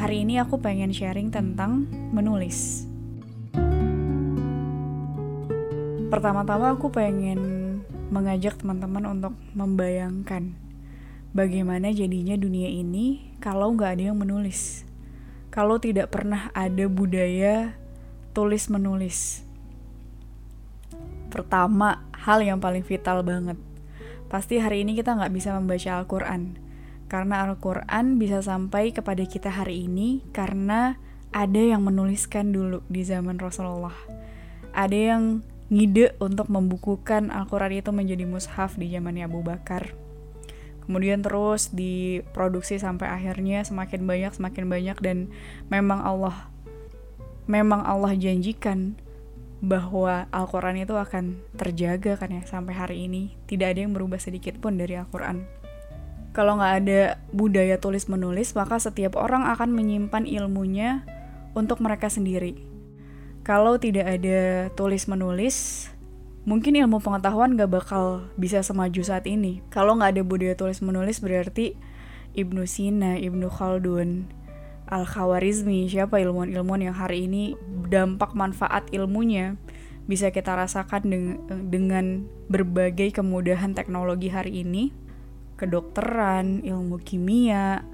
hari ini aku pengen sharing tentang menulis. Pertama-tama aku pengen mengajak teman-teman untuk membayangkan bagaimana jadinya dunia ini kalau nggak ada yang menulis. Kalau tidak pernah ada budaya tulis menulis. Pertama, hal yang paling vital banget. Pasti hari ini kita nggak bisa membaca Al-Quran karena Al-Quran bisa sampai kepada kita hari ini karena ada yang menuliskan dulu di zaman Rasulullah. Ada yang ngide untuk membukukan Al-Quran itu menjadi mushaf di zamannya Abu Bakar. Kemudian terus diproduksi sampai akhirnya semakin banyak semakin banyak dan memang Allah memang Allah janjikan bahwa Al-Quran itu akan terjaga kan ya sampai hari ini. Tidak ada yang berubah sedikit pun dari Al-Quran kalau nggak ada budaya tulis menulis, maka setiap orang akan menyimpan ilmunya untuk mereka sendiri. Kalau tidak ada tulis menulis, mungkin ilmu pengetahuan nggak bakal bisa semaju saat ini. Kalau nggak ada budaya tulis menulis, berarti Ibnu Sina, Ibnu Khaldun, Al-Khawarizmi, siapa ilmuwan-ilmuwan yang hari ini dampak manfaat ilmunya bisa kita rasakan dengan berbagai kemudahan teknologi hari ini kedokteran, ilmu kimia,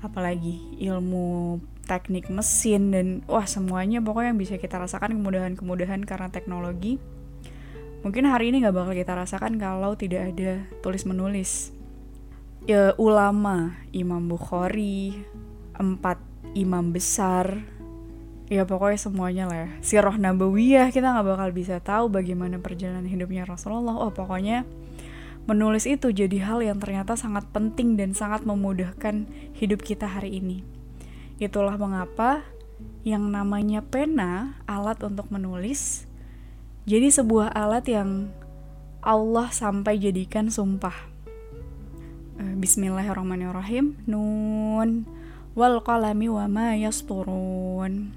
apalagi ilmu teknik mesin dan wah semuanya pokoknya yang bisa kita rasakan kemudahan-kemudahan karena teknologi. Mungkin hari ini nggak bakal kita rasakan kalau tidak ada tulis menulis. Ya ulama, Imam Bukhari, empat imam besar, ya pokoknya semuanya lah ya. Sirah Nabawiyah kita nggak bakal bisa tahu bagaimana perjalanan hidupnya Rasulullah. Oh pokoknya menulis itu jadi hal yang ternyata sangat penting dan sangat memudahkan hidup kita hari ini. Itulah mengapa yang namanya pena, alat untuk menulis, jadi sebuah alat yang Allah sampai jadikan sumpah. Eh, bismillahirrahmanirrahim. Nun wal qalami wa ma yasturun.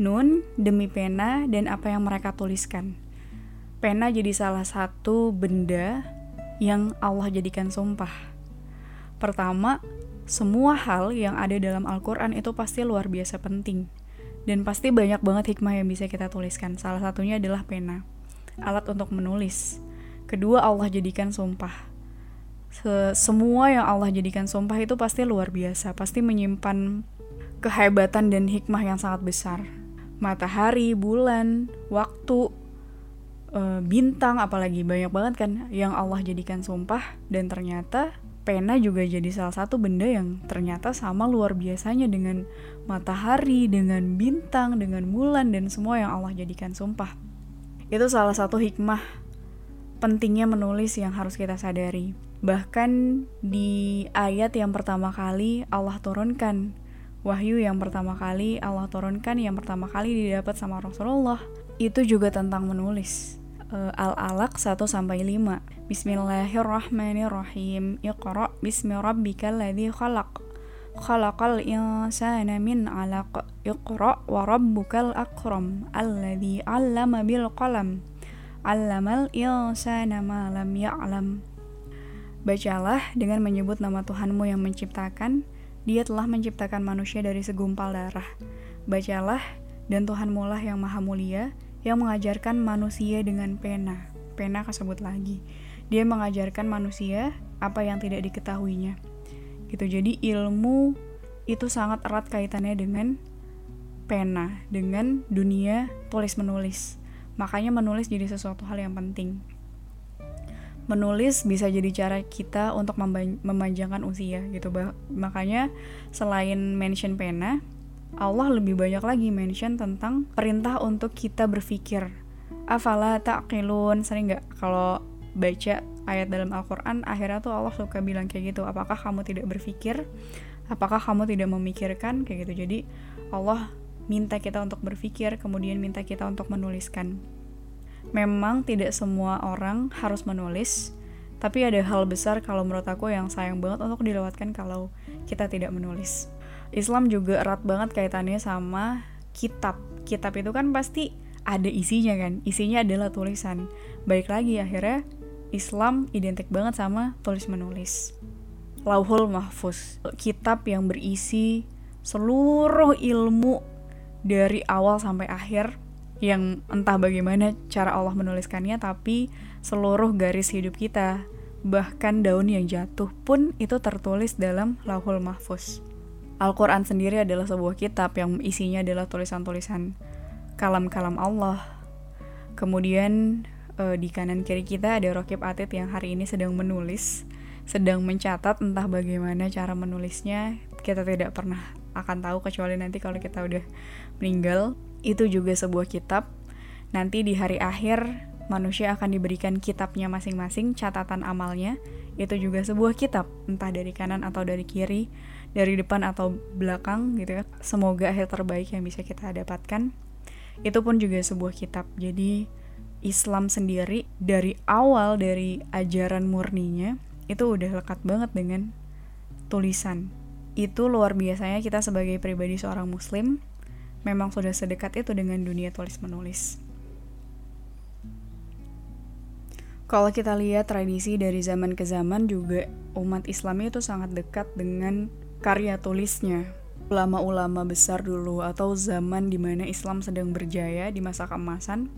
Nun demi pena dan apa yang mereka tuliskan. Pena jadi salah satu benda yang Allah jadikan sumpah. Pertama, semua hal yang ada dalam Al-Quran itu pasti luar biasa penting. Dan pasti banyak banget hikmah yang bisa kita tuliskan. Salah satunya adalah pena, alat untuk menulis. Kedua, Allah jadikan sumpah. Se semua yang Allah jadikan sumpah itu pasti luar biasa, pasti menyimpan kehebatan dan hikmah yang sangat besar. Matahari, bulan, waktu, uh, bintang apalagi banyak banget kan yang Allah jadikan sumpah dan ternyata pena juga jadi salah satu benda yang ternyata sama luar biasanya dengan matahari, dengan bintang, dengan bulan dan semua yang Allah jadikan sumpah. Itu salah satu hikmah pentingnya menulis yang harus kita sadari. Bahkan di ayat yang pertama kali Allah turunkan wahyu yang pertama kali Allah turunkan yang pertama kali didapat sama Rasulullah itu juga tentang menulis Al-Alaq 1 sampai 5. Bismillahirrahmanirrahim. Iqra bismi rabbikal ladzi khalaq. Khalaqal insana min 'alaq. Iqra wa rabbukal akram. Alladzi 'allama bil qalam. 'Allamal insana ma lam ya'lam. Bacalah dengan menyebut nama Tuhanmu yang menciptakan. Dia telah menciptakan manusia dari segumpal darah. Bacalah, dan Tuhanmu lah yang maha mulia, yang mengajarkan manusia dengan pena. Pena kesebut lagi. Dia mengajarkan manusia apa yang tidak diketahuinya. Gitu. Jadi ilmu itu sangat erat kaitannya dengan pena, dengan dunia tulis menulis. Makanya menulis jadi sesuatu hal yang penting. Menulis bisa jadi cara kita untuk memanjangkan usia gitu. Makanya selain mention pena, Allah lebih banyak lagi mention tentang perintah untuk kita berpikir. Afala ta'qilun, sering nggak? Kalau baca ayat dalam Al-Quran akhirnya tuh Allah suka bilang kayak gitu apakah kamu tidak berpikir? Apakah kamu tidak memikirkan? Kayak gitu. Jadi Allah minta kita untuk berpikir kemudian minta kita untuk menuliskan. Memang tidak semua orang harus menulis tapi ada hal besar kalau menurut aku yang sayang banget untuk dilewatkan kalau kita tidak menulis Islam juga erat banget kaitannya sama kitab. Kitab itu kan pasti ada isinya kan. Isinya adalah tulisan. Baik lagi akhirnya Islam identik banget sama tulis menulis. Lauhul Mahfuz, kitab yang berisi seluruh ilmu dari awal sampai akhir yang entah bagaimana cara Allah menuliskannya tapi seluruh garis hidup kita bahkan daun yang jatuh pun itu tertulis dalam Lauhul Mahfuz. Al-Quran sendiri adalah sebuah kitab yang isinya adalah tulisan-tulisan kalam-kalam Allah. Kemudian e, di kanan kiri kita ada Rokib Atid yang hari ini sedang menulis, sedang mencatat entah bagaimana cara menulisnya. Kita tidak pernah akan tahu kecuali nanti kalau kita udah meninggal. Itu juga sebuah kitab. Nanti di hari akhir manusia akan diberikan kitabnya masing-masing, catatan amalnya. Itu juga sebuah kitab, entah dari kanan atau dari kiri, dari depan atau belakang gitu ya. Semoga akhir terbaik yang bisa kita dapatkan. Itu pun juga sebuah kitab. Jadi Islam sendiri dari awal dari ajaran murninya itu udah lekat banget dengan tulisan. Itu luar biasanya kita sebagai pribadi seorang muslim memang sudah sedekat itu dengan dunia tulis menulis. Kalau kita lihat tradisi dari zaman ke zaman juga umat Islam itu sangat dekat dengan karya tulisnya. Ulama-ulama besar dulu atau zaman di mana Islam sedang berjaya di masa keemasan,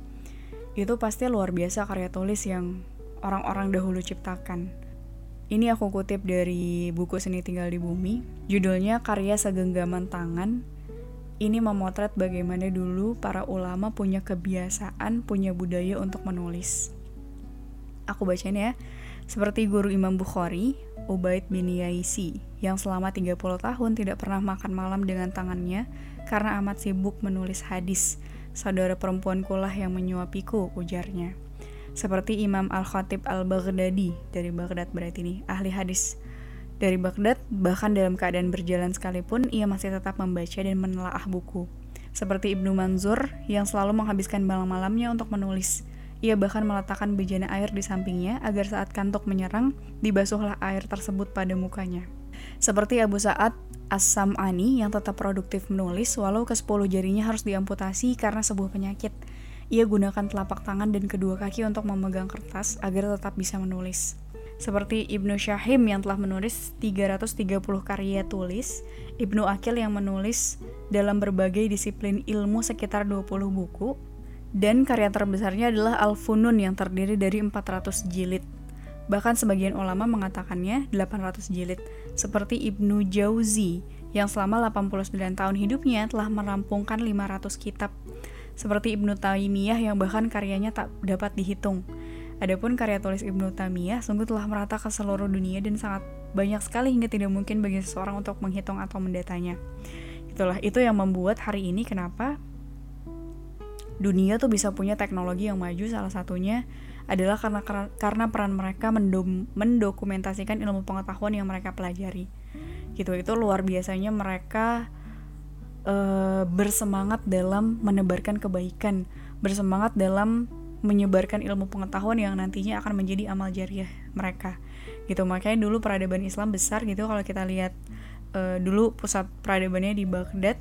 itu pasti luar biasa karya tulis yang orang-orang dahulu ciptakan. Ini aku kutip dari buku Seni Tinggal di Bumi, judulnya Karya Segenggaman Tangan. Ini memotret bagaimana dulu para ulama punya kebiasaan, punya budaya untuk menulis aku bacain ya. Seperti guru Imam Bukhari, Ubaid bin Yaisi, yang selama 30 tahun tidak pernah makan malam dengan tangannya karena amat sibuk menulis hadis. Saudara perempuan kulah yang menyuapiku, ujarnya. Seperti Imam Al-Khatib Al-Baghdadi, dari Baghdad berarti ini, ahli hadis. Dari Baghdad, bahkan dalam keadaan berjalan sekalipun, ia masih tetap membaca dan menelaah buku. Seperti Ibnu Manzur, yang selalu menghabiskan malam-malamnya untuk menulis. Ia bahkan meletakkan bejana air di sampingnya agar saat kantuk menyerang, dibasuhlah air tersebut pada mukanya. Seperti Abu Sa'ad As-Sam'ani yang tetap produktif menulis walau ke-10 jarinya harus diamputasi karena sebuah penyakit. Ia gunakan telapak tangan dan kedua kaki untuk memegang kertas agar tetap bisa menulis. Seperti Ibnu Syahim yang telah menulis 330 karya tulis, Ibnu Akil yang menulis dalam berbagai disiplin ilmu sekitar 20 buku, dan karya terbesarnya adalah Al-Funun yang terdiri dari 400 jilid. Bahkan sebagian ulama mengatakannya 800 jilid, seperti Ibnu Jauzi yang selama 89 tahun hidupnya telah merampungkan 500 kitab, seperti Ibnu Taimiyah yang bahkan karyanya tak dapat dihitung. Adapun karya tulis Ibnu Taimiyah sungguh telah merata ke seluruh dunia dan sangat banyak sekali hingga tidak mungkin bagi seseorang untuk menghitung atau mendatanya. Itulah itu yang membuat hari ini kenapa dunia tuh bisa punya teknologi yang maju salah satunya adalah karena karena peran mereka mendom, mendokumentasikan ilmu pengetahuan yang mereka pelajari. Gitu itu luar biasanya mereka uh, bersemangat dalam menebarkan kebaikan bersemangat dalam menyebarkan ilmu pengetahuan yang nantinya akan menjadi amal jariah mereka. Gitu makanya dulu peradaban Islam besar gitu kalau kita lihat uh, dulu pusat peradabannya di Baghdad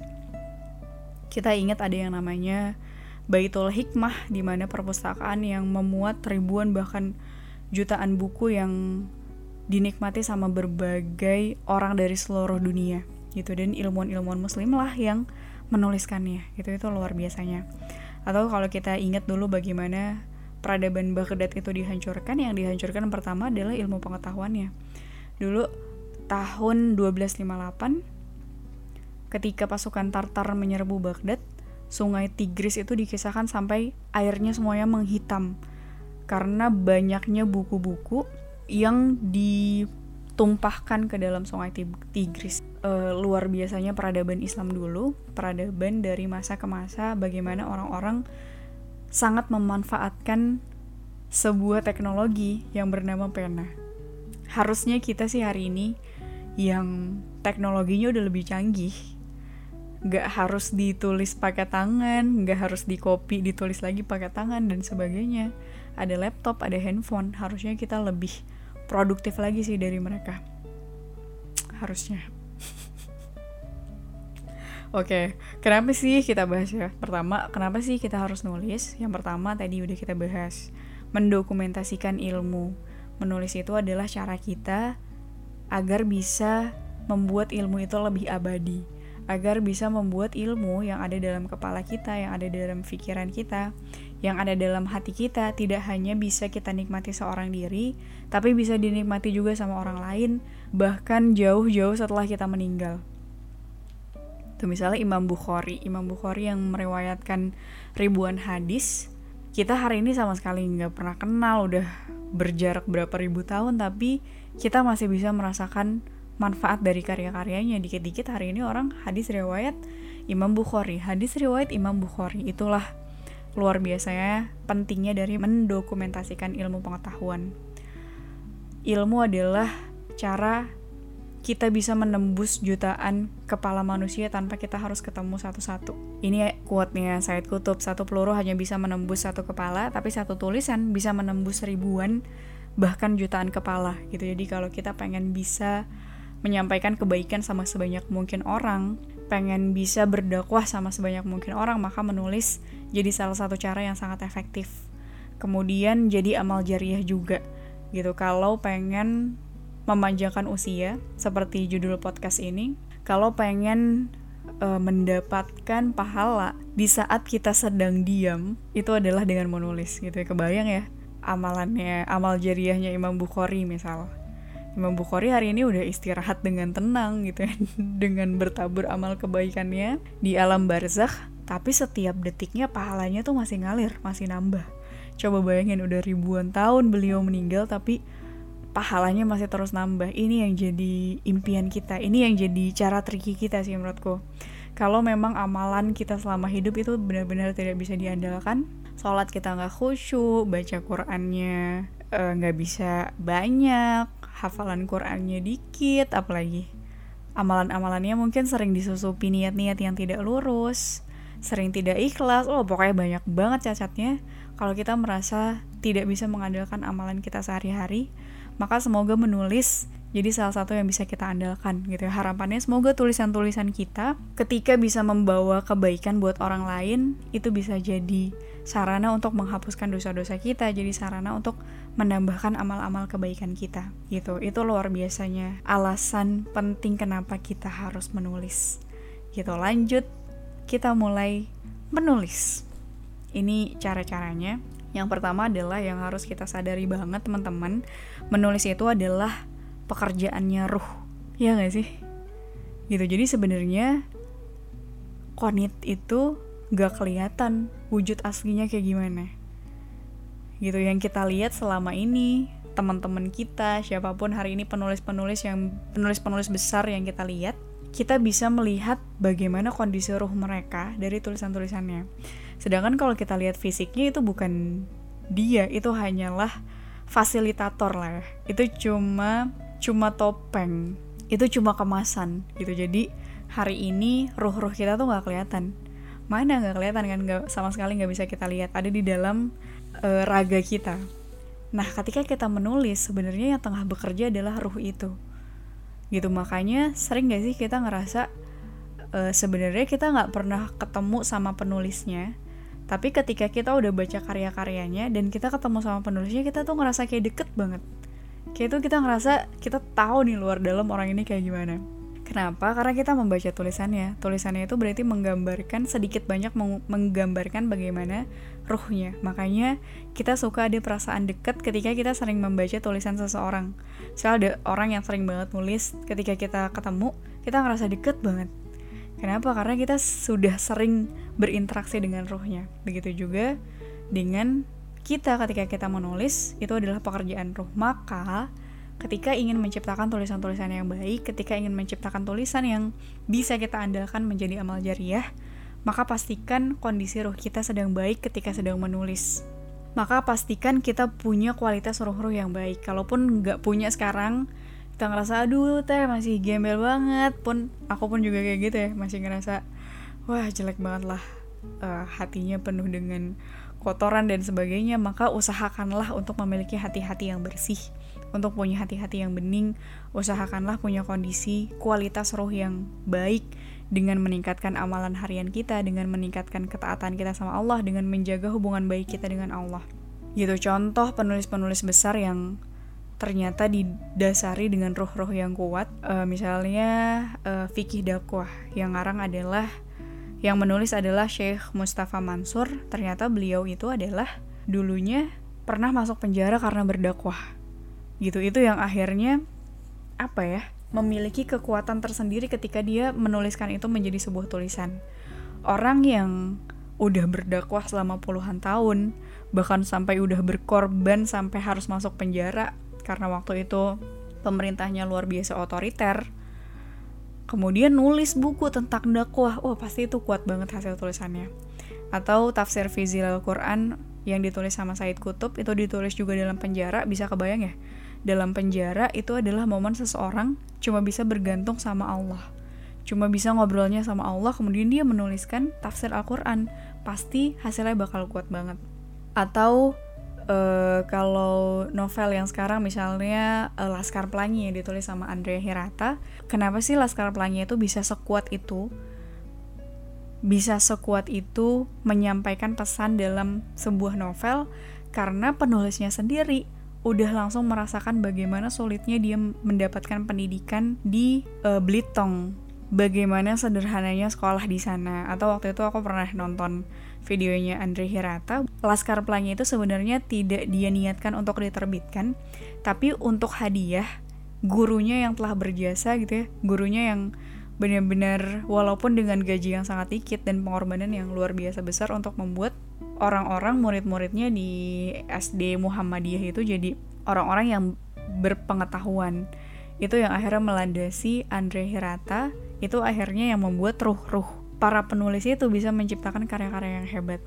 kita ingat ada yang namanya Baitul Hikmah di mana perpustakaan yang memuat ribuan bahkan jutaan buku yang dinikmati sama berbagai orang dari seluruh dunia gitu. Dan ilmuwan-ilmuwan muslim lah yang menuliskannya gitu. Itu luar biasanya. Atau kalau kita ingat dulu bagaimana peradaban Baghdad itu dihancurkan yang dihancurkan pertama adalah ilmu pengetahuannya. Dulu tahun 1258 ketika pasukan Tartar menyerbu Baghdad sungai Tigris itu dikisahkan sampai airnya semuanya menghitam karena banyaknya buku-buku yang ditumpahkan ke dalam sungai Tigris. E, luar biasanya peradaban Islam dulu, peradaban dari masa ke masa bagaimana orang-orang sangat memanfaatkan sebuah teknologi yang bernama pena. Harusnya kita sih hari ini yang teknologinya udah lebih canggih nggak harus ditulis pakai tangan nggak harus di copy ditulis lagi pakai tangan dan sebagainya ada laptop ada handphone harusnya kita lebih produktif lagi sih dari mereka harusnya Oke, okay. kenapa sih kita bahas ya? Pertama, kenapa sih kita harus nulis? Yang pertama tadi udah kita bahas, mendokumentasikan ilmu. Menulis itu adalah cara kita agar bisa membuat ilmu itu lebih abadi agar bisa membuat ilmu yang ada dalam kepala kita, yang ada dalam pikiran kita, yang ada dalam hati kita tidak hanya bisa kita nikmati seorang diri, tapi bisa dinikmati juga sama orang lain, bahkan jauh-jauh setelah kita meninggal. Tuh misalnya Imam Bukhari, Imam Bukhari yang meriwayatkan ribuan hadis, kita hari ini sama sekali nggak pernah kenal, udah berjarak berapa ribu tahun, tapi kita masih bisa merasakan manfaat dari karya-karyanya. Dikit-dikit hari ini orang hadis riwayat Imam Bukhari. Hadis riwayat Imam Bukhari. Itulah luar biasanya pentingnya dari mendokumentasikan ilmu pengetahuan. Ilmu adalah cara kita bisa menembus jutaan kepala manusia tanpa kita harus ketemu satu-satu. Ini quote-nya Said Kutub, satu peluru hanya bisa menembus satu kepala, tapi satu tulisan bisa menembus ribuan bahkan jutaan kepala. Gitu. Jadi kalau kita pengen bisa menyampaikan kebaikan sama sebanyak mungkin orang, pengen bisa berdakwah sama sebanyak mungkin orang, maka menulis jadi salah satu cara yang sangat efektif. Kemudian jadi amal jariah juga gitu. Kalau pengen memanjangkan usia seperti judul podcast ini, kalau pengen e, mendapatkan pahala di saat kita sedang diam, itu adalah dengan menulis gitu ya. Kebayang ya amalannya, amal jariahnya Imam Bukhari misal Imam Bukhari hari ini udah istirahat dengan tenang gitu ya. Dengan bertabur amal kebaikannya di alam barzakh tapi setiap detiknya pahalanya tuh masih ngalir masih nambah. Coba bayangin udah ribuan tahun beliau meninggal tapi pahalanya masih terus nambah. Ini yang jadi impian kita ini yang jadi cara triki kita sih menurutku. Kalau memang amalan kita selama hidup itu benar-benar tidak bisa diandalkan sholat kita nggak khusyuk baca Qurannya eh, nggak bisa banyak hafalan Qurannya dikit apalagi amalan-amalannya mungkin sering disusupi niat-niat yang tidak lurus sering tidak ikhlas. Oh pokoknya banyak banget cacatnya. Kalau kita merasa tidak bisa mengandalkan amalan kita sehari-hari maka semoga menulis jadi salah satu yang bisa kita andalkan gitu. Ya harapannya semoga tulisan-tulisan kita ketika bisa membawa kebaikan buat orang lain itu bisa jadi sarana untuk menghapuskan dosa-dosa kita jadi sarana untuk menambahkan amal-amal kebaikan kita gitu. Itu luar biasanya alasan penting kenapa kita harus menulis gitu. Lanjut kita mulai menulis. Ini cara-caranya. Yang pertama adalah yang harus kita sadari banget teman-teman menulis itu adalah pekerjaannya ruh ya gak sih? Gitu. Jadi sebenarnya konit itu gak kelihatan wujud aslinya kayak gimana. Gitu yang kita lihat selama ini teman-teman kita siapa pun hari ini penulis-penulis yang penulis-penulis besar yang kita lihat kita bisa melihat bagaimana kondisi ruh mereka dari tulisan-tulisannya. Sedangkan kalau kita lihat fisiknya itu bukan dia itu hanyalah fasilitator lah. Itu cuma cuma topeng. Itu cuma kemasan gitu. Jadi hari ini ruh-ruh kita tuh nggak kelihatan mana? Nggak kelihatan kan? Nggak sama sekali nggak bisa kita lihat. Ada di dalam uh, raga kita. Nah ketika kita menulis sebenarnya yang tengah bekerja adalah ruh itu. Gitu. Makanya sering gak sih kita ngerasa uh, sebenarnya kita nggak pernah ketemu sama penulisnya tapi ketika kita udah baca karya-karyanya dan kita ketemu sama penulisnya kita tuh ngerasa kayak deket banget. Kayak itu kita ngerasa kita tahu nih luar dalam orang ini kayak gimana Kenapa? Karena kita membaca tulisannya. Tulisannya itu berarti menggambarkan sedikit banyak menggambarkan bagaimana ruhnya. Makanya kita suka ada perasaan dekat ketika kita sering membaca tulisan seseorang. Soalnya ada orang yang sering banget nulis, ketika kita ketemu, kita ngerasa deket banget. Kenapa? Karena kita sudah sering berinteraksi dengan ruhnya. Begitu juga dengan kita ketika kita menulis itu adalah pekerjaan ruh maka ketika ingin menciptakan tulisan-tulisan yang baik ketika ingin menciptakan tulisan yang bisa kita andalkan menjadi amal jariah maka pastikan kondisi ruh kita sedang baik ketika sedang menulis. Maka pastikan kita punya kualitas ruh-ruh yang baik. Kalaupun nggak punya sekarang kita ngerasa aduh teh masih gembel banget pun aku pun juga kayak gitu ya masih ngerasa wah jelek banget lah uh, hatinya penuh dengan kotoran dan sebagainya, maka usahakanlah untuk memiliki hati-hati yang bersih. Untuk punya hati-hati yang bening, usahakanlah punya kondisi kualitas roh yang baik dengan meningkatkan amalan harian kita, dengan meningkatkan ketaatan kita sama Allah, dengan menjaga hubungan baik kita dengan Allah. Gitu contoh penulis-penulis besar yang ternyata didasari dengan roh-roh yang kuat. Uh, misalnya uh, fikih dakwah yang ngarang adalah yang menulis adalah Syekh Mustafa Mansur. Ternyata beliau itu adalah dulunya pernah masuk penjara karena berdakwah. Gitu itu yang akhirnya apa ya? memiliki kekuatan tersendiri ketika dia menuliskan itu menjadi sebuah tulisan. Orang yang udah berdakwah selama puluhan tahun, bahkan sampai udah berkorban sampai harus masuk penjara karena waktu itu pemerintahnya luar biasa otoriter. Kemudian nulis buku tentang dakwah, wah pasti itu kuat banget hasil tulisannya. Atau tafsir Fizil Al-Quran yang ditulis sama Said Kutub itu ditulis juga dalam penjara, bisa kebayang ya? Dalam penjara itu adalah momen seseorang cuma bisa bergantung sama Allah. Cuma bisa ngobrolnya sama Allah, kemudian dia menuliskan tafsir Al-Quran. Pasti hasilnya bakal kuat banget. Atau uh, kalau novel yang sekarang misalnya uh, Laskar Pelangi yang ditulis sama Andrea Hirata, kenapa sih Laskar Pelangi itu bisa sekuat itu? Bisa sekuat itu menyampaikan pesan dalam sebuah novel karena penulisnya sendiri udah langsung merasakan bagaimana sulitnya dia mendapatkan pendidikan di uh, Belitung. Bagaimana sederhananya sekolah di sana. Atau waktu itu aku pernah nonton videonya Andre Hirata, Laskar Pelangi itu sebenarnya tidak dia niatkan untuk diterbitkan, tapi untuk hadiah gurunya yang telah berjasa gitu ya, gurunya yang benar-benar walaupun dengan gaji yang sangat dikit dan pengorbanan yang luar biasa besar untuk membuat orang-orang murid-muridnya di SD Muhammadiyah itu jadi orang-orang yang berpengetahuan itu yang akhirnya melandasi Andre Hirata itu akhirnya yang membuat ruh-ruh para penulis itu bisa menciptakan karya-karya yang hebat.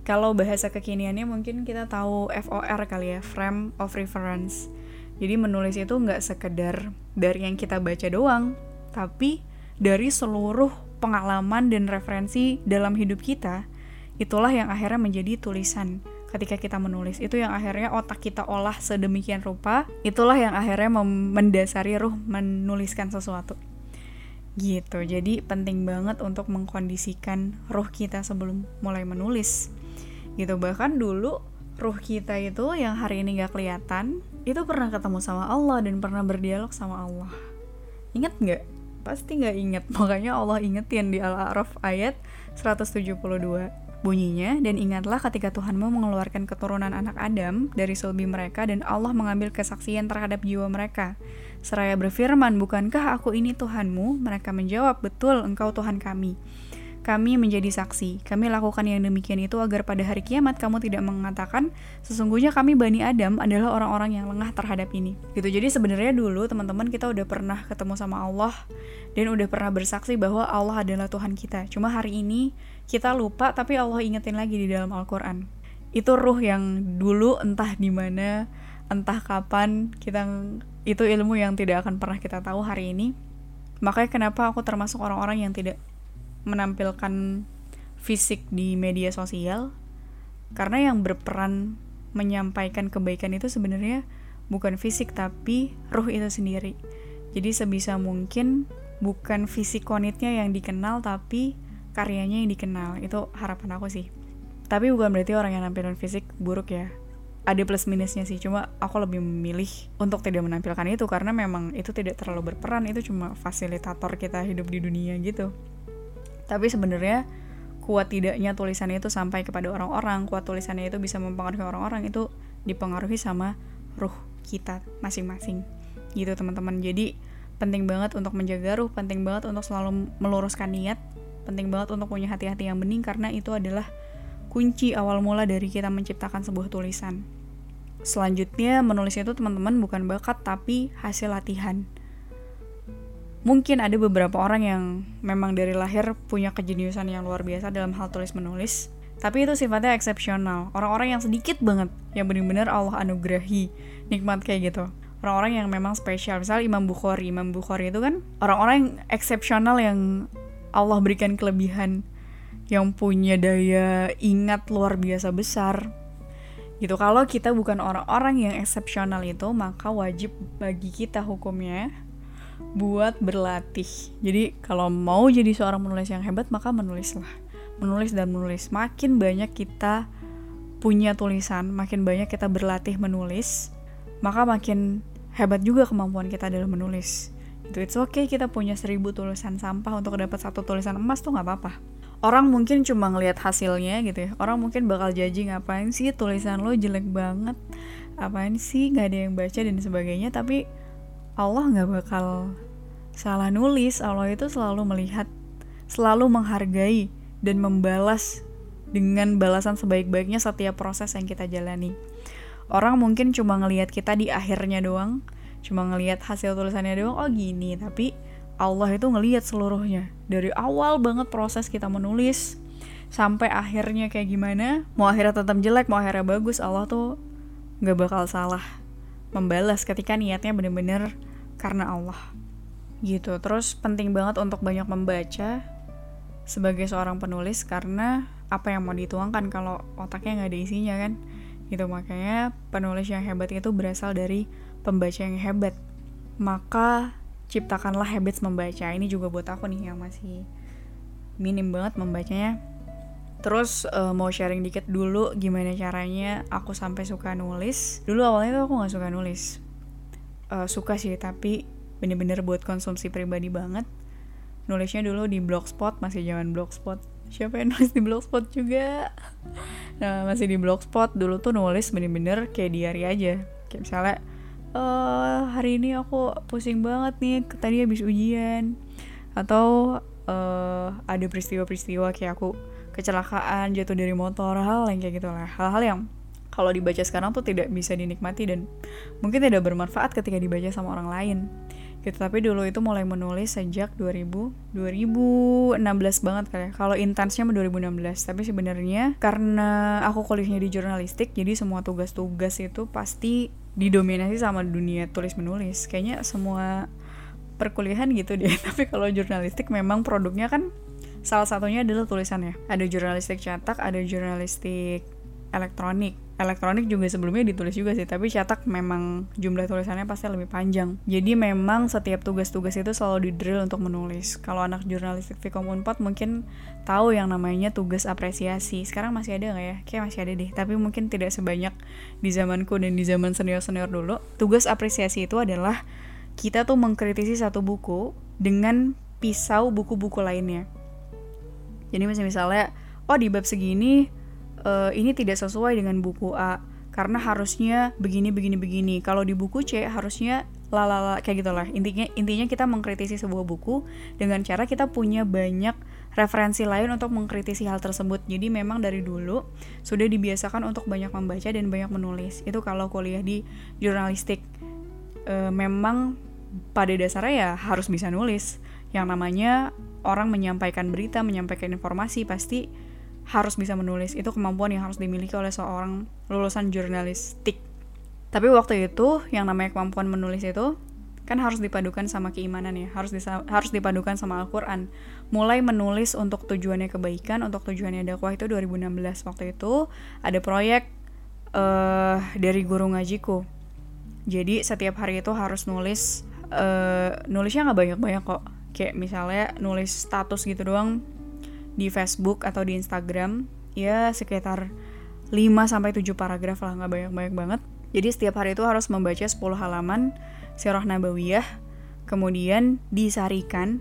Kalau bahasa kekiniannya mungkin kita tahu FOR kali ya, frame of reference. Jadi menulis itu nggak sekedar dari yang kita baca doang, tapi dari seluruh pengalaman dan referensi dalam hidup kita, itulah yang akhirnya menjadi tulisan ketika kita menulis. Itu yang akhirnya otak kita olah sedemikian rupa, itulah yang akhirnya mendasari ruh menuliskan sesuatu. Gitu. Jadi penting banget untuk mengkondisikan ruh kita sebelum mulai menulis. Gitu. Bahkan dulu ruh kita itu yang hari ini gak kelihatan itu pernah ketemu sama Allah dan pernah berdialog sama Allah. Inget nggak? Pasti nggak inget makanya Allah ingetin di Al-A'raf ayat 172 Bunyinya, dan ingatlah ketika Tuhanmu mengeluarkan keturunan anak Adam dari sulbi mereka dan Allah mengambil kesaksian terhadap jiwa mereka. Seraya berfirman, bukankah aku ini Tuhanmu? Mereka menjawab, betul, engkau Tuhan kami. Kami menjadi saksi. Kami lakukan yang demikian itu agar pada hari kiamat kamu tidak mengatakan sesungguhnya kami Bani Adam adalah orang-orang yang lengah terhadap ini. Gitu. Jadi sebenarnya dulu teman-teman kita udah pernah ketemu sama Allah dan udah pernah bersaksi bahwa Allah adalah Tuhan kita. Cuma hari ini kita lupa tapi Allah ingetin lagi di dalam Al-Qur'an. Itu ruh yang dulu entah di mana, entah kapan kita itu ilmu yang tidak akan pernah kita tahu hari ini. Makanya kenapa aku termasuk orang-orang yang tidak menampilkan fisik di media sosial karena yang berperan menyampaikan kebaikan itu sebenarnya bukan fisik tapi ruh itu sendiri. Jadi sebisa mungkin bukan fisik konitnya yang dikenal tapi karyanya yang dikenal. Itu harapan aku sih. Tapi bukan berarti orang yang nampilkan fisik buruk ya. Ada plus minusnya sih, cuma aku lebih memilih untuk tidak menampilkan itu. Karena memang itu tidak terlalu berperan, itu cuma fasilitator kita hidup di dunia gitu. Tapi sebenarnya kuat tidaknya tulisannya itu sampai kepada orang-orang. Kuat tulisannya itu bisa mempengaruhi orang-orang. Itu dipengaruhi sama ruh kita masing-masing. Gitu teman-teman. Jadi penting banget untuk menjaga ruh. Penting banget untuk selalu meluruskan niat penting banget untuk punya hati-hati yang bening karena itu adalah kunci awal mula dari kita menciptakan sebuah tulisan. Selanjutnya menulis itu teman-teman bukan bakat tapi hasil latihan. Mungkin ada beberapa orang yang memang dari lahir punya kejeniusan yang luar biasa dalam hal tulis menulis tapi itu sifatnya eksepsional. Orang-orang yang sedikit banget yang benar-benar Allah anugerahi nikmat kayak gitu. Orang-orang yang memang spesial misalnya Imam Bukhari. Imam Bukhari itu kan orang-orang yang eksepsional yang Allah berikan kelebihan yang punya daya ingat luar biasa besar gitu kalau kita bukan orang-orang yang eksepsional itu maka wajib bagi kita hukumnya buat berlatih. Jadi kalau mau jadi seorang penulis yang hebat maka menulislah. Menulis dan menulis. Makin banyak kita punya tulisan, makin banyak kita berlatih menulis, maka makin hebat juga kemampuan kita dalam menulis itu it's okay kita punya seribu tulisan sampah untuk dapat satu tulisan emas tuh nggak apa-apa. Orang mungkin cuma ngelihat hasilnya gitu ya. Orang mungkin bakal judging ngapain sih tulisan lo jelek banget? Apaan sih nggak ada yang baca dan sebagainya. Tapi Allah nggak bakal salah nulis. Allah itu selalu melihat selalu menghargai dan membalas dengan balasan sebaik-baiknya setiap proses yang kita jalani. Orang mungkin cuma ngelihat kita di akhirnya doang cuma ngelihat hasil tulisannya doang oh gini. Tapi Allah itu ngelihat seluruhnya. Dari awal banget proses kita menulis sampai akhirnya kayak gimana mau akhirnya tetap jelek mau akhirnya bagus Allah tuh nggak bakal salah membalas ketika niatnya bener-bener karena Allah. Gitu. Terus penting banget untuk banyak membaca sebagai seorang penulis karena apa yang mau dituangkan kalau otaknya nggak ada isinya kan. Gitu. Makanya penulis yang hebat itu berasal dari pembaca yang hebat. Maka ciptakanlah habits membaca. Ini juga buat aku nih yang masih minim banget membacanya. Terus uh, mau sharing dikit dulu gimana caranya aku sampai suka nulis. Dulu awalnya tuh aku nggak suka nulis. Uh, suka sih tapi bener-bener buat konsumsi pribadi banget. Nulisnya dulu di blogspot masih zaman blogspot. Siapa yang nulis di blogspot juga? Nah masih di blogspot. Dulu tuh nulis bener-bener kayak diary aja. Kayak misalnya uh, hari ini aku pusing banget nih tadi habis ujian. Atau uh, ada peristiwa-peristiwa kayak aku kecelakaan jatuh dari motor hal yang kayak gitulah. Hal-hal yang kalau dibaca sekarang tuh tidak bisa dinikmati dan mungkin tidak bermanfaat ketika dibaca sama orang lain. Gitu tapi dulu itu mulai menulis sejak 2000 2016 banget kayak kalau intensnya 2016 tapi sebenarnya karena aku kuliahnya di jurnalistik jadi semua tugas-tugas itu pasti didominasi sama dunia tulis menulis kayaknya semua perkuliahan gitu deh tapi kalau jurnalistik memang produknya kan salah satunya adalah tulisannya ada jurnalistik cetak ada jurnalistik elektronik elektronik juga sebelumnya ditulis juga sih tapi cetak memang jumlah tulisannya pasti lebih panjang. Jadi memang setiap tugas-tugas itu selalu di drill untuk menulis. Kalau anak jurnalistik Vkom Unpad mungkin tahu yang namanya tugas apresiasi. Sekarang masih ada nggak ya? Kayak masih ada deh tapi mungkin tidak sebanyak di zamanku dan di zaman senior-senior dulu. Tugas apresiasi itu adalah kita tuh mengkritisi satu buku dengan pisau buku-buku lainnya. Jadi misalnya oh di bab segini uh, ini tidak sesuai dengan buku A karena harusnya begini begini begini. Kalau di buku C harusnya lalala kayak gitulah. Intinya intinya kita mengkritisi sebuah buku dengan cara kita punya banyak referensi lain untuk mengkritisi hal tersebut. Jadi memang dari dulu sudah dibiasakan untuk banyak membaca dan banyak menulis. Itu kalau kuliah di jurnalistik. E, memang pada dasarnya ya harus bisa nulis. Yang namanya orang menyampaikan berita, menyampaikan informasi pasti harus bisa menulis. Itu kemampuan yang harus dimiliki oleh seorang lulusan jurnalistik. Tapi waktu itu yang namanya kemampuan menulis itu kan harus dipadukan sama keimanan ya. Harus disa harus dipadukan sama Al-Quran. Mulai menulis untuk tujuannya kebaikan untuk tujuannya dakwah itu 2016 waktu itu ada proyek uh, dari guru ngajiku. Jadi setiap hari itu harus nulis uh, nulisnya nggak banyak-banyak kok. Kayak misalnya nulis status gitu doang di Facebook atau di Instagram ya sekitar 5 sampai 7 paragraf lah nggak banyak-banyak banget. Jadi setiap hari itu harus membaca 10 halaman Sirah Nabawiyah kemudian disarikan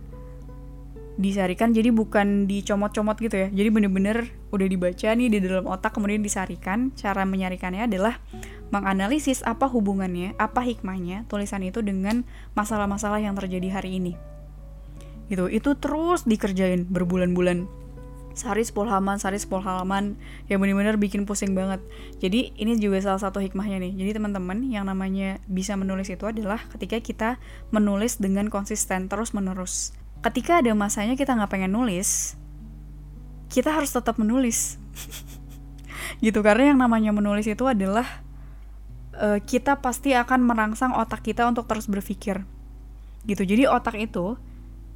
disarikan jadi bukan dicomot-comot gitu ya. Jadi bener-bener udah dibaca nih di dalam otak kemudian disarikan. Cara menyarikannya adalah menganalisis apa hubungannya apa hikmahnya tulisan itu dengan masalah-masalah yang terjadi hari ini gitu itu terus dikerjain berbulan-bulan sehari 10 halaman, sehari 10 halaman yang benar-benar bikin pusing banget. Jadi ini juga salah satu hikmahnya nih. Jadi teman-teman yang namanya bisa menulis itu adalah ketika kita menulis dengan konsisten terus menerus. Ketika ada masanya kita nggak pengen nulis, kita harus tetap menulis. gitu karena yang namanya menulis itu adalah uh, kita pasti akan merangsang otak kita untuk terus berpikir. Gitu. Jadi otak itu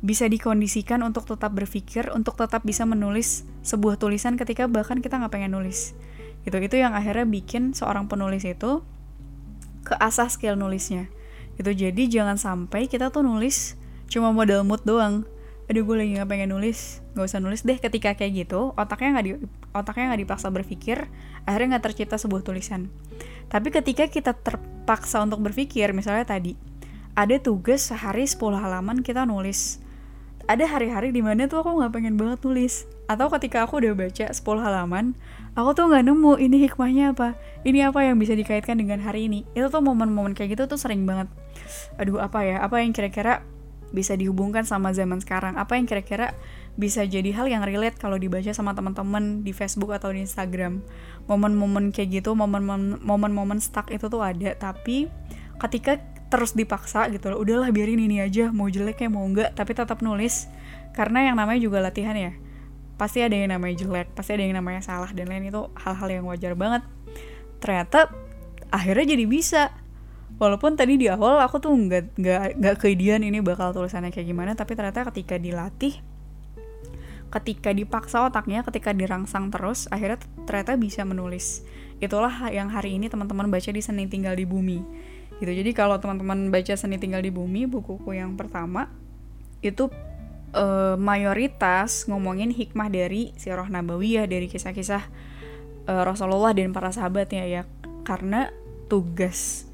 bisa dikondisikan untuk tetap berpikir, untuk tetap bisa menulis sebuah tulisan ketika bahkan kita nggak pengen nulis. Gitu, itu yang akhirnya bikin seorang penulis itu keasah skill nulisnya. Gitu, jadi jangan sampai kita tuh nulis cuma modal mood doang. aduh gue lagi nggak pengen nulis nggak usah nulis deh ketika kayak gitu otaknya nggak di otaknya nggak dipaksa berpikir akhirnya nggak tercipta sebuah tulisan tapi ketika kita terpaksa untuk berpikir misalnya tadi ada tugas sehari 10 halaman kita nulis ada hari-hari di mana tuh aku nggak pengen banget nulis. Atau ketika aku udah baca 10 halaman aku tuh nggak nemu ini hikmahnya apa ini apa yang bisa dikaitkan dengan hari ini. Itu tuh momen-momen kayak gitu tuh sering banget. Aduh apa ya? Apa yang kira-kira bisa dihubungkan sama zaman sekarang? Apa yang kira-kira bisa jadi hal yang relate kalau dibaca sama teman-teman di Facebook atau di Instagram? Momen-momen kayak gitu momen-momen stuck itu tuh ada. Tapi ketika terus dipaksa gitu loh. Udahlah biarin ini aja mau jelek kayak mau enggak. Tapi tetap nulis karena yang namanya juga latihan ya. Pasti ada yang namanya jelek pasti ada yang namanya salah dan lain itu hal-hal yang wajar banget. Ternyata akhirnya jadi bisa. Walaupun tadi di awal aku tuh nggak nggak nggak keidian ini bakal tulisannya kayak gimana tapi ternyata ketika dilatih ketika dipaksa otaknya ketika dirangsang terus akhirnya ternyata bisa menulis. Itulah yang hari ini teman-teman baca di seni tinggal di bumi gitu. Jadi kalau teman-teman baca seni tinggal di bumi bukuku yang pertama itu uh, mayoritas ngomongin hikmah dari sirah nabawiyah dari kisah-kisah uh, Rasulullah dan para sahabatnya ya. Karena tugas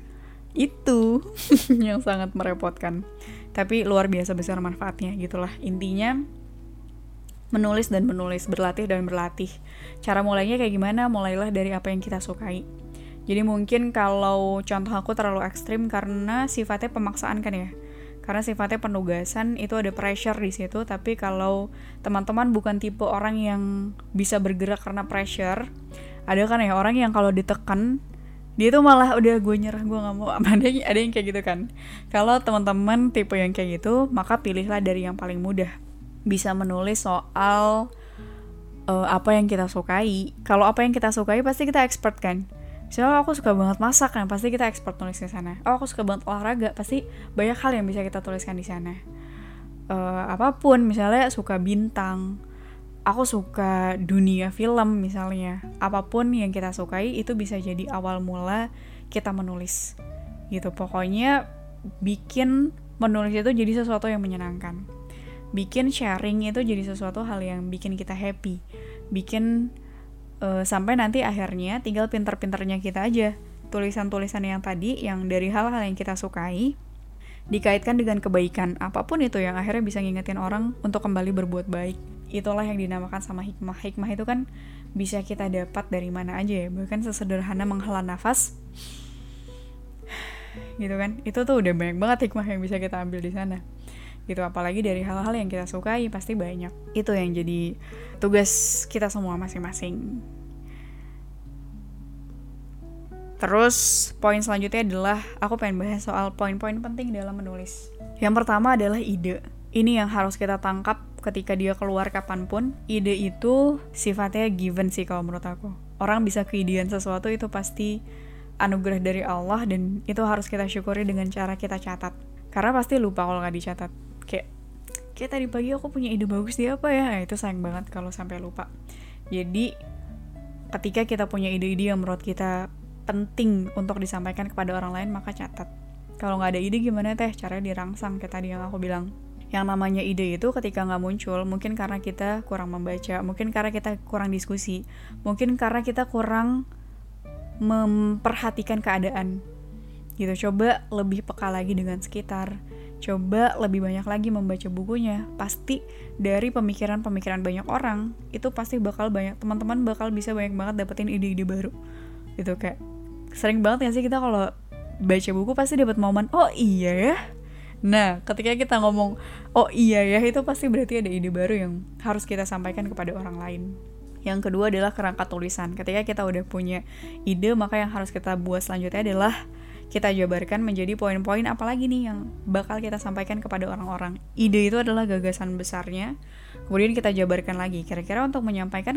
itu yang sangat merepotkan. Tapi luar biasa besar manfaatnya gitulah. Intinya menulis dan menulis berlatih dan berlatih. Cara mulainya kayak gimana? Mulailah dari apa yang kita sukai jadi mungkin kalau contoh aku terlalu ekstrim karena sifatnya pemaksaan kan ya. Karena sifatnya penugasan itu ada pressure di situ. Tapi kalau teman-teman bukan tipe orang yang bisa bergerak karena pressure ada kan ya orang yang kalau ditekan dia tuh malah udah gue nyerah gue nggak mau. Ada yang ada yang kayak gitu kan. Kalau teman-teman tipe yang kayak gitu maka pilihlah dari yang paling mudah. Bisa menulis soal uh, apa yang kita sukai. Kalau apa yang kita sukai pasti kita expert kan Misalnya aku suka banget masak kan, pasti kita expert nulis di sana. Oh, aku suka banget olahraga, pasti banyak hal yang bisa kita tuliskan di sana. Uh, apa pun, misalnya suka bintang, aku suka dunia film misalnya apa pun yang kita sukai itu bisa jadi awal mula kita menulis gitu pokoknya bikin menulis itu jadi sesuatu yang menyenangkan bikin sharing itu jadi sesuatu hal yang bikin kita happy bikin uh, sampai nanti akhirnya tinggal pinter-pinternya kita aja. Tulisan-tulisan yang tadi yang dari hal-hal yang kita sukai dikaitkan dengan kebaikan. Apa pun itu yang akhirnya bisa ngingetin orang untuk kembali berbuat baik. Itulah yang dinamakan sama hikmah. Hikmah itu kan bisa kita dapat dari mana aja ya. Bahkan sesederhana menghela nafas. Gitu kan? Itu tuh udah banyak banget hikmah yang bisa kita ambil di sana gitu apalagi dari hal-hal yang kita sukai pasti banyak itu yang jadi tugas kita semua masing-masing Terus poin selanjutnya adalah aku pengen bahas soal poin-poin penting dalam menulis. Yang pertama adalah ide. Ini yang harus kita tangkap ketika dia keluar kapan pun. Ide itu sifatnya given sih kalau menurut aku. Orang bisa keidean sesuatu itu pasti anugerah dari Allah dan itu harus kita syukuri dengan cara kita catat. Karena pasti lupa kalau nggak dicatat. Kayak kayak tadi pagi aku punya ide bagus dia apa ya? Nah, itu sayang banget kalau sampai lupa. Jadi ketika kita punya ide-ide yang menurut kita penting untuk disampaikan kepada orang lain maka catat. Kalau nggak ada ide gimana teh? Caranya dirangsang kayak tadi yang aku bilang. Yang namanya ide itu ketika nggak muncul mungkin karena kita kurang membaca mungkin karena kita kurang diskusi mungkin karena kita kurang memperhatikan keadaan. Gitu coba lebih peka lagi dengan sekitar coba lebih banyak lagi membaca bukunya. Pasti dari pemikiran-pemikiran banyak orang itu pasti bakal banyak teman-teman bakal bisa banyak banget dapetin ide-ide baru. Gitu kayak sering banget gak sih kita kalau baca buku pasti dapat momen oh iya ya. Nah ketika kita ngomong oh iya ya itu pasti berarti ada ide baru yang harus kita sampaikan kepada orang lain. Yang kedua adalah kerangka tulisan. Ketika kita udah punya ide maka yang harus kita buat selanjutnya adalah kita jabarkan menjadi poin-poin apalagi nih yang bakal kita sampaikan kepada orang-orang. Ide itu adalah gagasan besarnya. Kemudian kita jabarkan lagi. Kira-kira untuk menyampaikan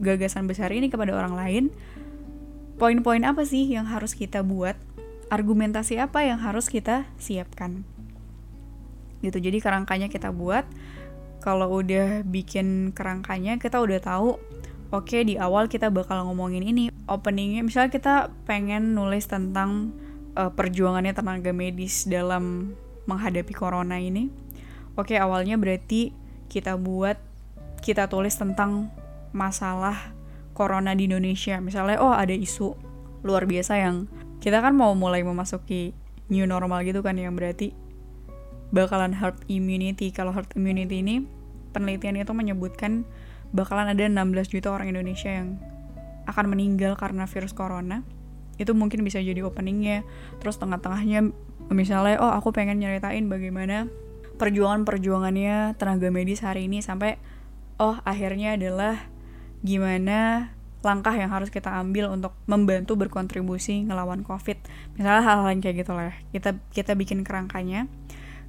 gagasan besar ini kepada orang lain, poin-poin apa sih yang harus kita buat, argumentasi apa yang harus kita siapkan. Gitu, jadi kerangkanya kita buat, kalau udah bikin kerangkanya kita udah tahu, oke di awal kita bakal ngomongin ini, openingnya, misalnya kita pengen nulis tentang uh, perjuangannya tenaga medis dalam menghadapi corona ini, oke awalnya berarti kita buat kita tulis tentang masalah corona di Indonesia. Misalnya oh ada isu luar biasa yang kita kan mau mulai memasuki new normal gitu kan yang berarti bakalan herd immunity. Kalau herd immunity ini penelitian itu menyebutkan bakalan ada 16 juta orang Indonesia yang akan meninggal karena virus corona itu mungkin bisa jadi openingnya. Terus tengah-tengahnya misalnya oh aku pengen nyeritain bagaimana perjuangan-perjuangannya tenaga medis hari ini sampai oh akhirnya adalah gimana langkah yang harus kita ambil untuk membantu berkontribusi ngelawan covid. Misalnya hal-hal yang kayak gitu lah kita kita bikin kerangkanya.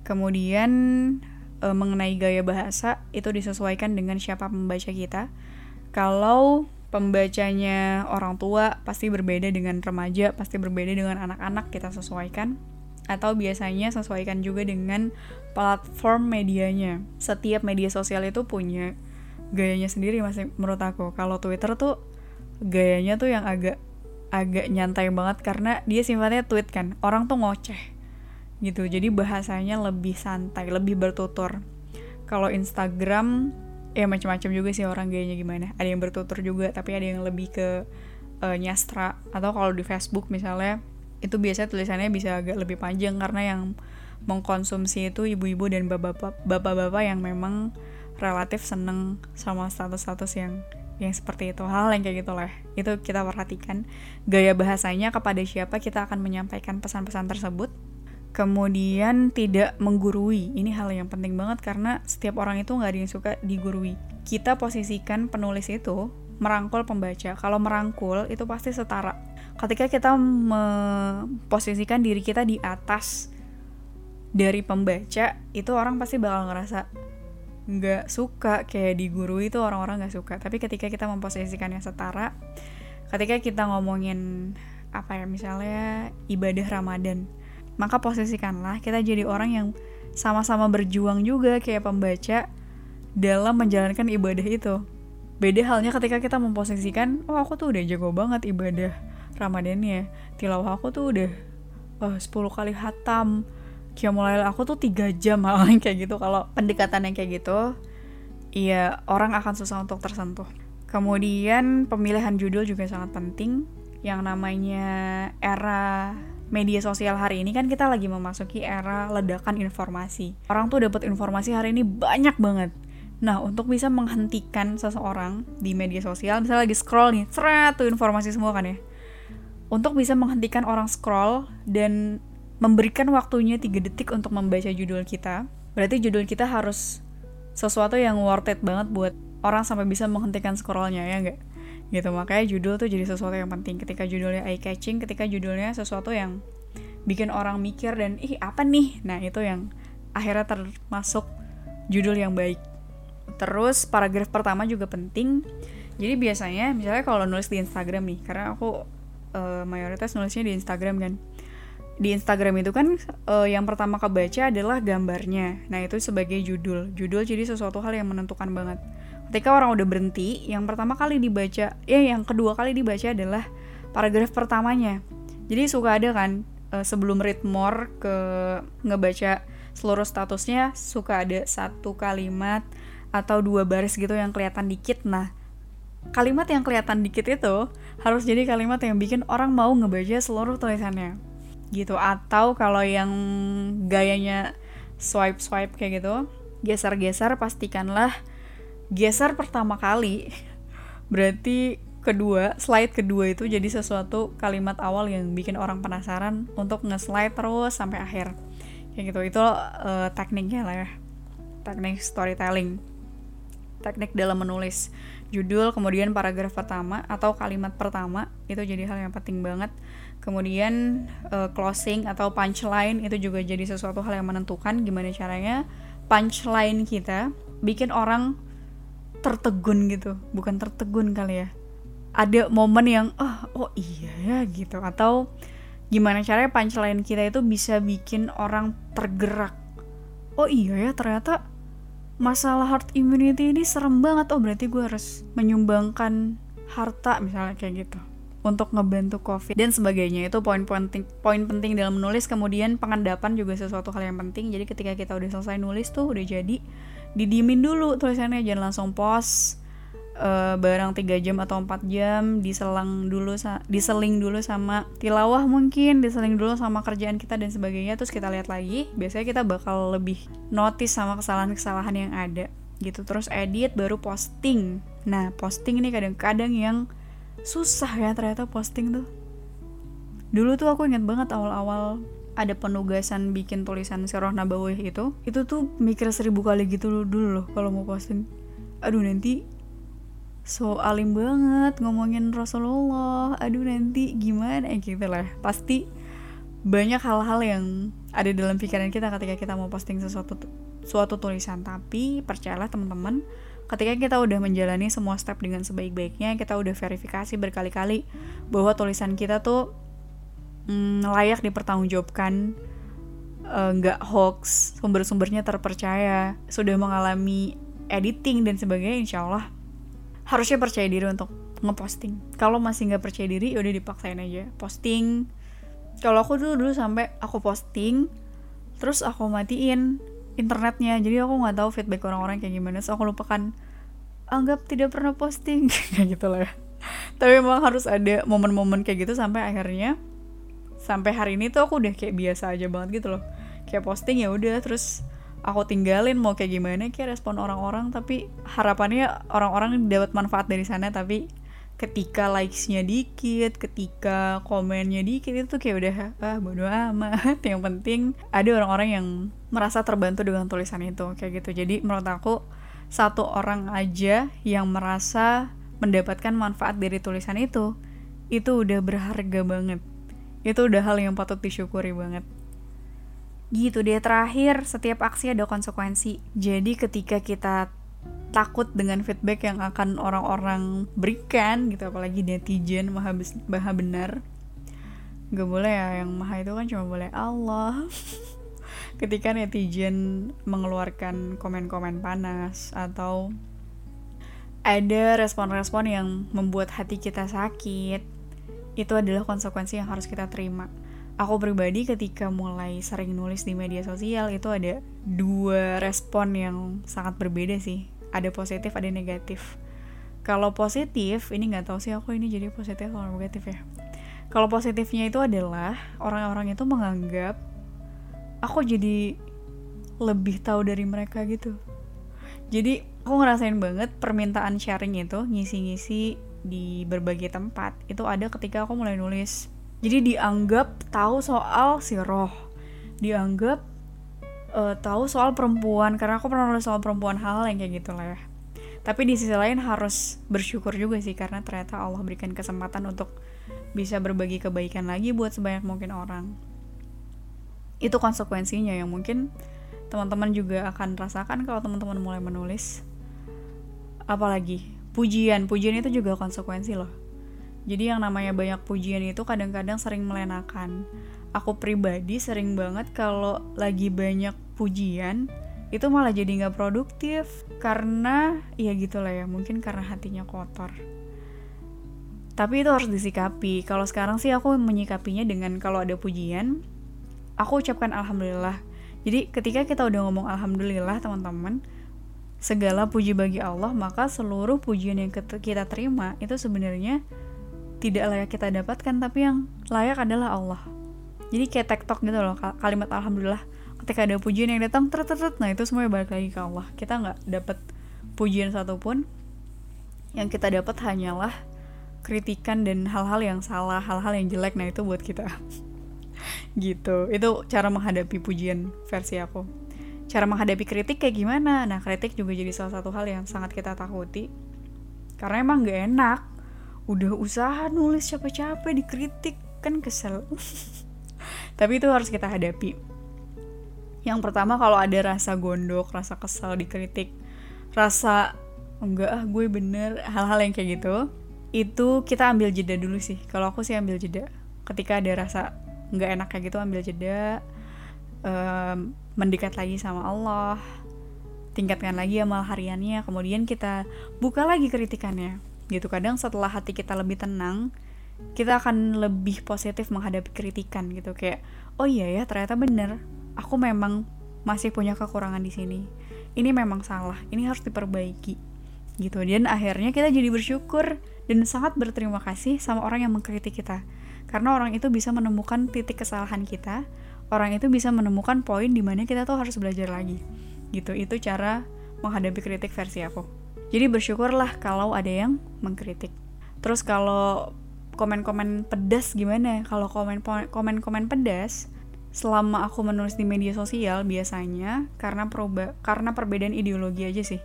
Kemudian e, mengenai gaya bahasa itu disesuaikan dengan siapa pembaca kita. Kalau pembacanya orang tua pasti berbeda dengan remaja pasti berbeda dengan anak-anak kita sesuaikan. Atau biasanya sesuaikan juga dengan platform medianya. Setiap media sosial itu punya gayanya sendiri masih menurut aku. Kalau Twitter tuh gayanya tuh yang agak agak nyantai banget karena dia sifatnya tweet kan. Orang tuh ngoceh gitu. Jadi bahasanya lebih santai lebih bertutur. Kalau Instagram ya macam-macam juga sih orang gayanya gimana. Ada yang bertutur juga tapi ada yang lebih ke uh, nyastra. Atau kalau di Facebook misalnya itu biasanya tulisannya bisa agak lebih panjang karena yang mengkonsumsi itu ibu-ibu dan bapak-bapak yang memang relatif seneng sama status-status yang yang seperti itu. Hal yang kayak gitu lah. Itu kita perhatikan. Gaya bahasanya kepada siapa kita akan menyampaikan pesan-pesan tersebut kemudian tidak menggurui. Ini hal yang penting banget karena setiap orang itu nggak ada yang suka digurui. Kita posisikan penulis itu merangkul pembaca. Kalau merangkul itu pasti setara. Ketika kita memposisikan diri kita di atas dari pembaca itu orang pasti bakal ngerasa nggak suka. Kayak di guru itu orang-orang nggak suka. Tapi ketika kita memposisikannya setara ketika kita ngomongin apa ya misalnya ibadah Ramadan maka posisikanlah kita jadi orang yang sama-sama berjuang juga kayak pembaca dalam menjalankan ibadah itu. Beda halnya ketika kita memposisikan oh aku tuh udah jago banget ibadah Ramadannya tilawah aku tuh udah oh, 10 kali hatam. Mulai aku tuh tiga jam. Hal yang kayak gitu. Kalau pendekatan yang kayak gitu iya orang akan susah untuk tersentuh. Kemudian pemilihan judul juga sangat penting. Yang namanya era media sosial hari ini kan kita lagi memasuki era ledakan informasi orang tuh dapat informasi hari ini banyak banget Nah, untuk bisa menghentikan seseorang di media sosial, misalnya lagi scroll nih, seret tuh informasi semua kan ya. Untuk bisa menghentikan orang scroll dan memberikan waktunya 3 detik untuk membaca judul kita, berarti judul kita harus sesuatu yang worth it banget buat orang sampai bisa menghentikan scrollnya ya enggak? Gitu, makanya judul tuh jadi sesuatu yang penting. Ketika judulnya eye catching, ketika judulnya sesuatu yang bikin orang mikir dan ih apa nih? Nah, itu yang akhirnya termasuk judul yang baik. Terus paragraf pertama juga penting. Jadi biasanya misalnya kalau nulis di Instagram nih, karena aku uh, mayoritas nulisnya di Instagram kan di Instagram itu kan uh, yang pertama kebaca adalah gambarnya. Nah, itu sebagai judul. Judul jadi sesuatu hal yang menentukan banget. Ketika orang udah berhenti, yang pertama kali dibaca, ya yang kedua kali dibaca adalah paragraf pertamanya. Jadi suka ada kan uh, sebelum read more ke ngebaca seluruh statusnya suka ada satu kalimat atau dua baris gitu yang kelihatan dikit. Nah, kalimat yang kelihatan dikit itu harus jadi kalimat yang bikin orang mau ngebaca seluruh tulisannya gitu atau kalau yang gayanya swipe swipe kayak gitu geser geser pastikanlah geser pertama kali berarti kedua slide kedua itu jadi sesuatu kalimat awal yang bikin orang penasaran untuk nge-slide terus sampai akhir. Kayak gitu itu uh, tekniknya lah ya. Teknik storytelling. Teknik dalam menulis. Judul kemudian paragraf pertama atau kalimat pertama itu jadi hal yang penting banget. Kemudian uh, closing atau punchline itu juga jadi sesuatu hal yang menentukan gimana caranya punchline kita bikin orang tertegun gitu. Bukan tertegun kali ya. Ada momen yang oh, oh iya ya gitu. Atau gimana caranya punchline kita itu bisa bikin orang tergerak. Oh iya ya ternyata masalah herd immunity ini serem banget. Oh berarti gue harus menyumbangkan harta misalnya kayak gitu untuk ngebantu COVID. Dan sebagainya. Itu poin penting poin penting dalam menulis. Kemudian pengendapan juga sesuatu hal yang penting. Jadi ketika kita udah selesai nulis tuh udah jadi didiemin dulu tulisannya jangan langsung post uh, barang 3 jam atau 4 jam diselang dulu diseling dulu sama tilawah mungkin diseling dulu sama kerjaan kita dan sebagainya terus kita lihat lagi biasanya kita bakal lebih notice sama kesalahan-kesalahan yang ada gitu. Terus edit baru posting. Nah posting ini kadang-kadang yang susah ya ternyata posting tuh. Dulu tuh aku inget banget awal-awal ada penugasan bikin tulisan Sirah Nabawih itu itu tuh mikir seribu kali gitu dulu loh kalau mau posting. Aduh nanti so alim banget ngomongin Rasulullah aduh nanti gimana? Eh, gitu lah. Pasti banyak hal-hal yang ada dalam pikiran kita ketika kita mau posting sesuatu suatu tulisan. Tapi percayalah teman-teman ketika kita udah menjalani semua step dengan sebaik-baiknya kita udah verifikasi berkali-kali bahwa tulisan kita tuh mm, layak dipertanggungjawabkan eh, nggak uh, hoax sumber-sumbernya terpercaya sudah mengalami editing dan sebagainya insya Allah harusnya percaya diri untuk ngeposting. Kalau masih nggak percaya diri ya udah dipaksain aja. Posting kalau aku dulu dulu sampai aku posting terus aku matiin internetnya. Jadi aku nggak tahu feedback orang-orang kayak gimana. So aku lupakan anggap tidak pernah posting. Kayak gitu lah ya. Tapi memang harus ada momen-momen kayak gitu sampai akhirnya sampai hari ini tuh aku udah kayak biasa aja banget gitu loh kayak posting ya udah terus aku tinggalin mau kayak gimana kayak respon orang-orang tapi harapannya orang-orang dapat manfaat dari sana tapi ketika likesnya dikit, ketika komennya dikit itu kayak udah ah bodo amat. Yang penting ada orang-orang yang merasa terbantu dengan tulisan itu kayak gitu. Jadi menurut aku satu orang aja yang merasa mendapatkan manfaat dari tulisan itu itu udah berharga banget. Itu udah hal yang patut disyukuri banget. Gitu deh terakhir setiap aksi ada konsekuensi. Jadi ketika kita takut dengan feedback yang akan orang-orang berikan gitu apalagi netizen maha, maha benar gak boleh ya yang maha itu kan cuma boleh Allah. Ketika netizen mengeluarkan komen-komen panas atau ada respon-respon yang membuat hati kita sakit itu adalah konsekuensi yang harus kita terima. Aku pribadi ketika mulai sering nulis di media sosial itu ada dua respon yang sangat berbeda sih. Ada positif ada negatif. Kalau positif ini nggak tahu sih aku ini jadi positif atau negatif ya. Kalau positifnya itu adalah orang-orang itu menganggap aku jadi lebih tahu dari mereka gitu. Jadi aku ngerasain banget permintaan sharing itu ngisi-ngisi di berbagai tempat itu ada ketika aku mulai nulis. Jadi dianggap tahu soal si roh. Dianggap uh, tahu soal perempuan karena aku pernah nulis soal perempuan hal yang kayak gitu lah ya. Tapi di sisi lain harus bersyukur juga sih karena ternyata Allah berikan kesempatan untuk bisa berbagi kebaikan lagi buat sebanyak mungkin orang. Itu konsekuensinya yang mungkin teman-teman juga akan rasakan kalau teman-teman mulai menulis. Apalagi pujian pujian itu juga konsekuensi loh jadi yang namanya banyak pujian itu kadang-kadang sering melenakan. Aku pribadi sering banget kalau lagi banyak pujian itu malah jadi nggak produktif karena ya gitulah ya mungkin karena hatinya kotor. Tapi itu harus disikapi. Kalau sekarang sih aku menyikapinya dengan kalau ada pujian, aku ucapkan alhamdulillah. Jadi ketika kita udah ngomong alhamdulillah teman-teman, segala puji bagi Allah, maka seluruh pujian yang kita terima itu sebenarnya tidak layak kita dapatkan tapi yang layak adalah Allah. Jadi kayak tektok gitu loh kalimat alhamdulillah ketika ada pujian yang datang tret nah itu semuanya balik lagi ke Allah. Kita nggak dapat pujian satupun yang kita dapat hanyalah kritikan dan hal-hal yang salah hal-hal yang jelek nah itu buat kita. Gitu. Itu cara menghadapi pujian versi aku cara menghadapi kritik kayak gimana? Nah kritik juga jadi salah satu hal yang sangat kita takuti. Karena emang gak enak. Udah usaha nulis capek-capek dikritik. Kan kesel. Tapi itu harus kita hadapi. Yang pertama kalau ada rasa gondok rasa kesel dikritik rasa enggak ah gue bener hal-hal yang kayak gitu itu kita ambil jeda dulu sih. Kalau aku sih ambil jeda. Ketika ada rasa nggak enak kayak gitu ambil jeda. Um, mendekat lagi sama Allah tingkatkan lagi amal hariannya kemudian kita buka lagi kritikannya. Gitu kadang setelah hati kita lebih tenang kita akan lebih positif menghadapi kritikan gitu. Kayak oh iya ya ternyata bener aku memang masih punya kekurangan di sini. Ini memang salah ini harus diperbaiki. Gitu dan akhirnya kita jadi bersyukur dan sangat berterima kasih sama orang yang mengkritik kita. Karena orang itu bisa menemukan titik kesalahan kita orang itu bisa menemukan poin di mana kita tuh harus belajar lagi. Gitu itu cara menghadapi kritik versi aku. Jadi bersyukurlah kalau ada yang mengkritik. Terus kalau komen-komen pedas gimana? Kalau komen komen-komen pedas selama aku menulis di media sosial biasanya karena proba karena perbedaan ideologi aja sih.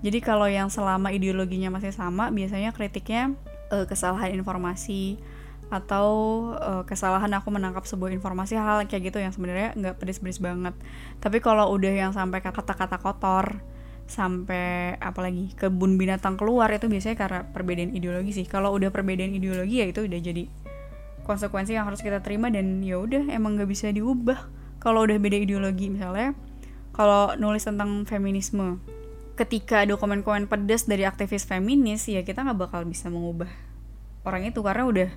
Jadi kalau yang selama ideologinya masih sama biasanya kritiknya uh, kesalahan informasi atau uh, kesalahan aku menangkap sebuah informasi hal kayak gitu yang sebenarnya nggak pedis-pedis banget. Tapi kalau udah yang sampai kata-kata kotor sampai apalagi kebun binatang keluar itu biasanya karena perbedaan ideologi sih. Kalau udah perbedaan ideologi ya itu udah jadi konsekuensi yang harus kita terima dan ya udah emang nggak bisa diubah. Kalau udah beda ideologi misalnya kalau nulis tentang feminisme ketika ada komen-komen pedas dari aktivis feminis ya kita nggak bakal bisa mengubah orang itu karena udah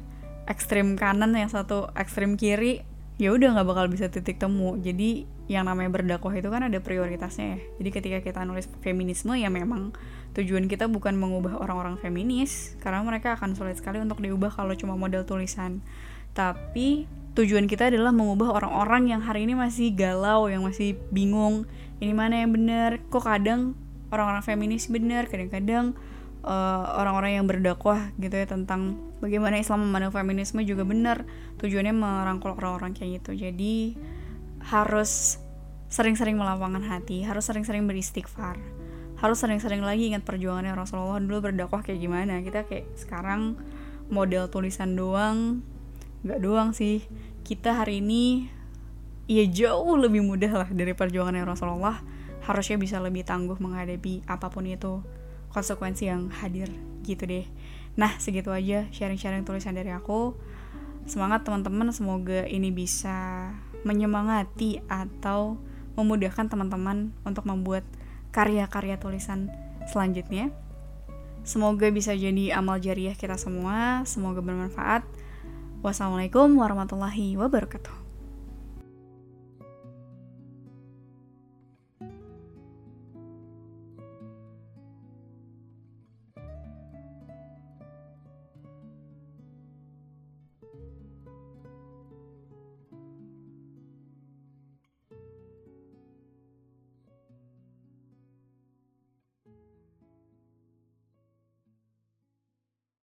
ekstrim kanan yang satu ekstrim kiri ya udah nggak bakal bisa titik temu. Jadi yang namanya berdakwah itu kan ada prioritasnya ya. Jadi ketika kita nulis feminisme ya memang tujuan kita bukan mengubah orang-orang feminis karena mereka akan sulit sekali untuk diubah kalau cuma model tulisan. Tapi tujuan kita adalah mengubah orang-orang yang hari ini masih galau yang masih bingung. Ini mana yang benar? Kok kadang orang-orang feminis benar? Kadang-kadang eh, orang-orang yang berdakwah gitu ya tentang bagaimana Islam memandang feminisme juga benar. Tujuannya merangkul orang-orang kayak gitu. Jadi harus sering-sering melapangkan hati harus sering-sering beristighfar harus sering-sering lagi ingat perjuangannya Rasulullah dulu berdakwah kayak gimana. Kita kayak sekarang model tulisan doang nggak doang sih. Kita hari ini ya jauh lebih mudah lah dari perjuangannya Rasulullah. Harusnya bisa lebih tangguh menghadapi apa pun itu konsekuensi yang hadir gitu deh. Nah segitu aja sharing-sharing tulisan dari aku. Semangat teman-teman. Semoga ini bisa menyemangati atau memudahkan teman-teman untuk membuat karya-karya tulisan selanjutnya. Semoga bisa jadi amal jariah kita semua. Semoga bermanfaat. Wassalamualaikum warahmatullahi wabarakatuh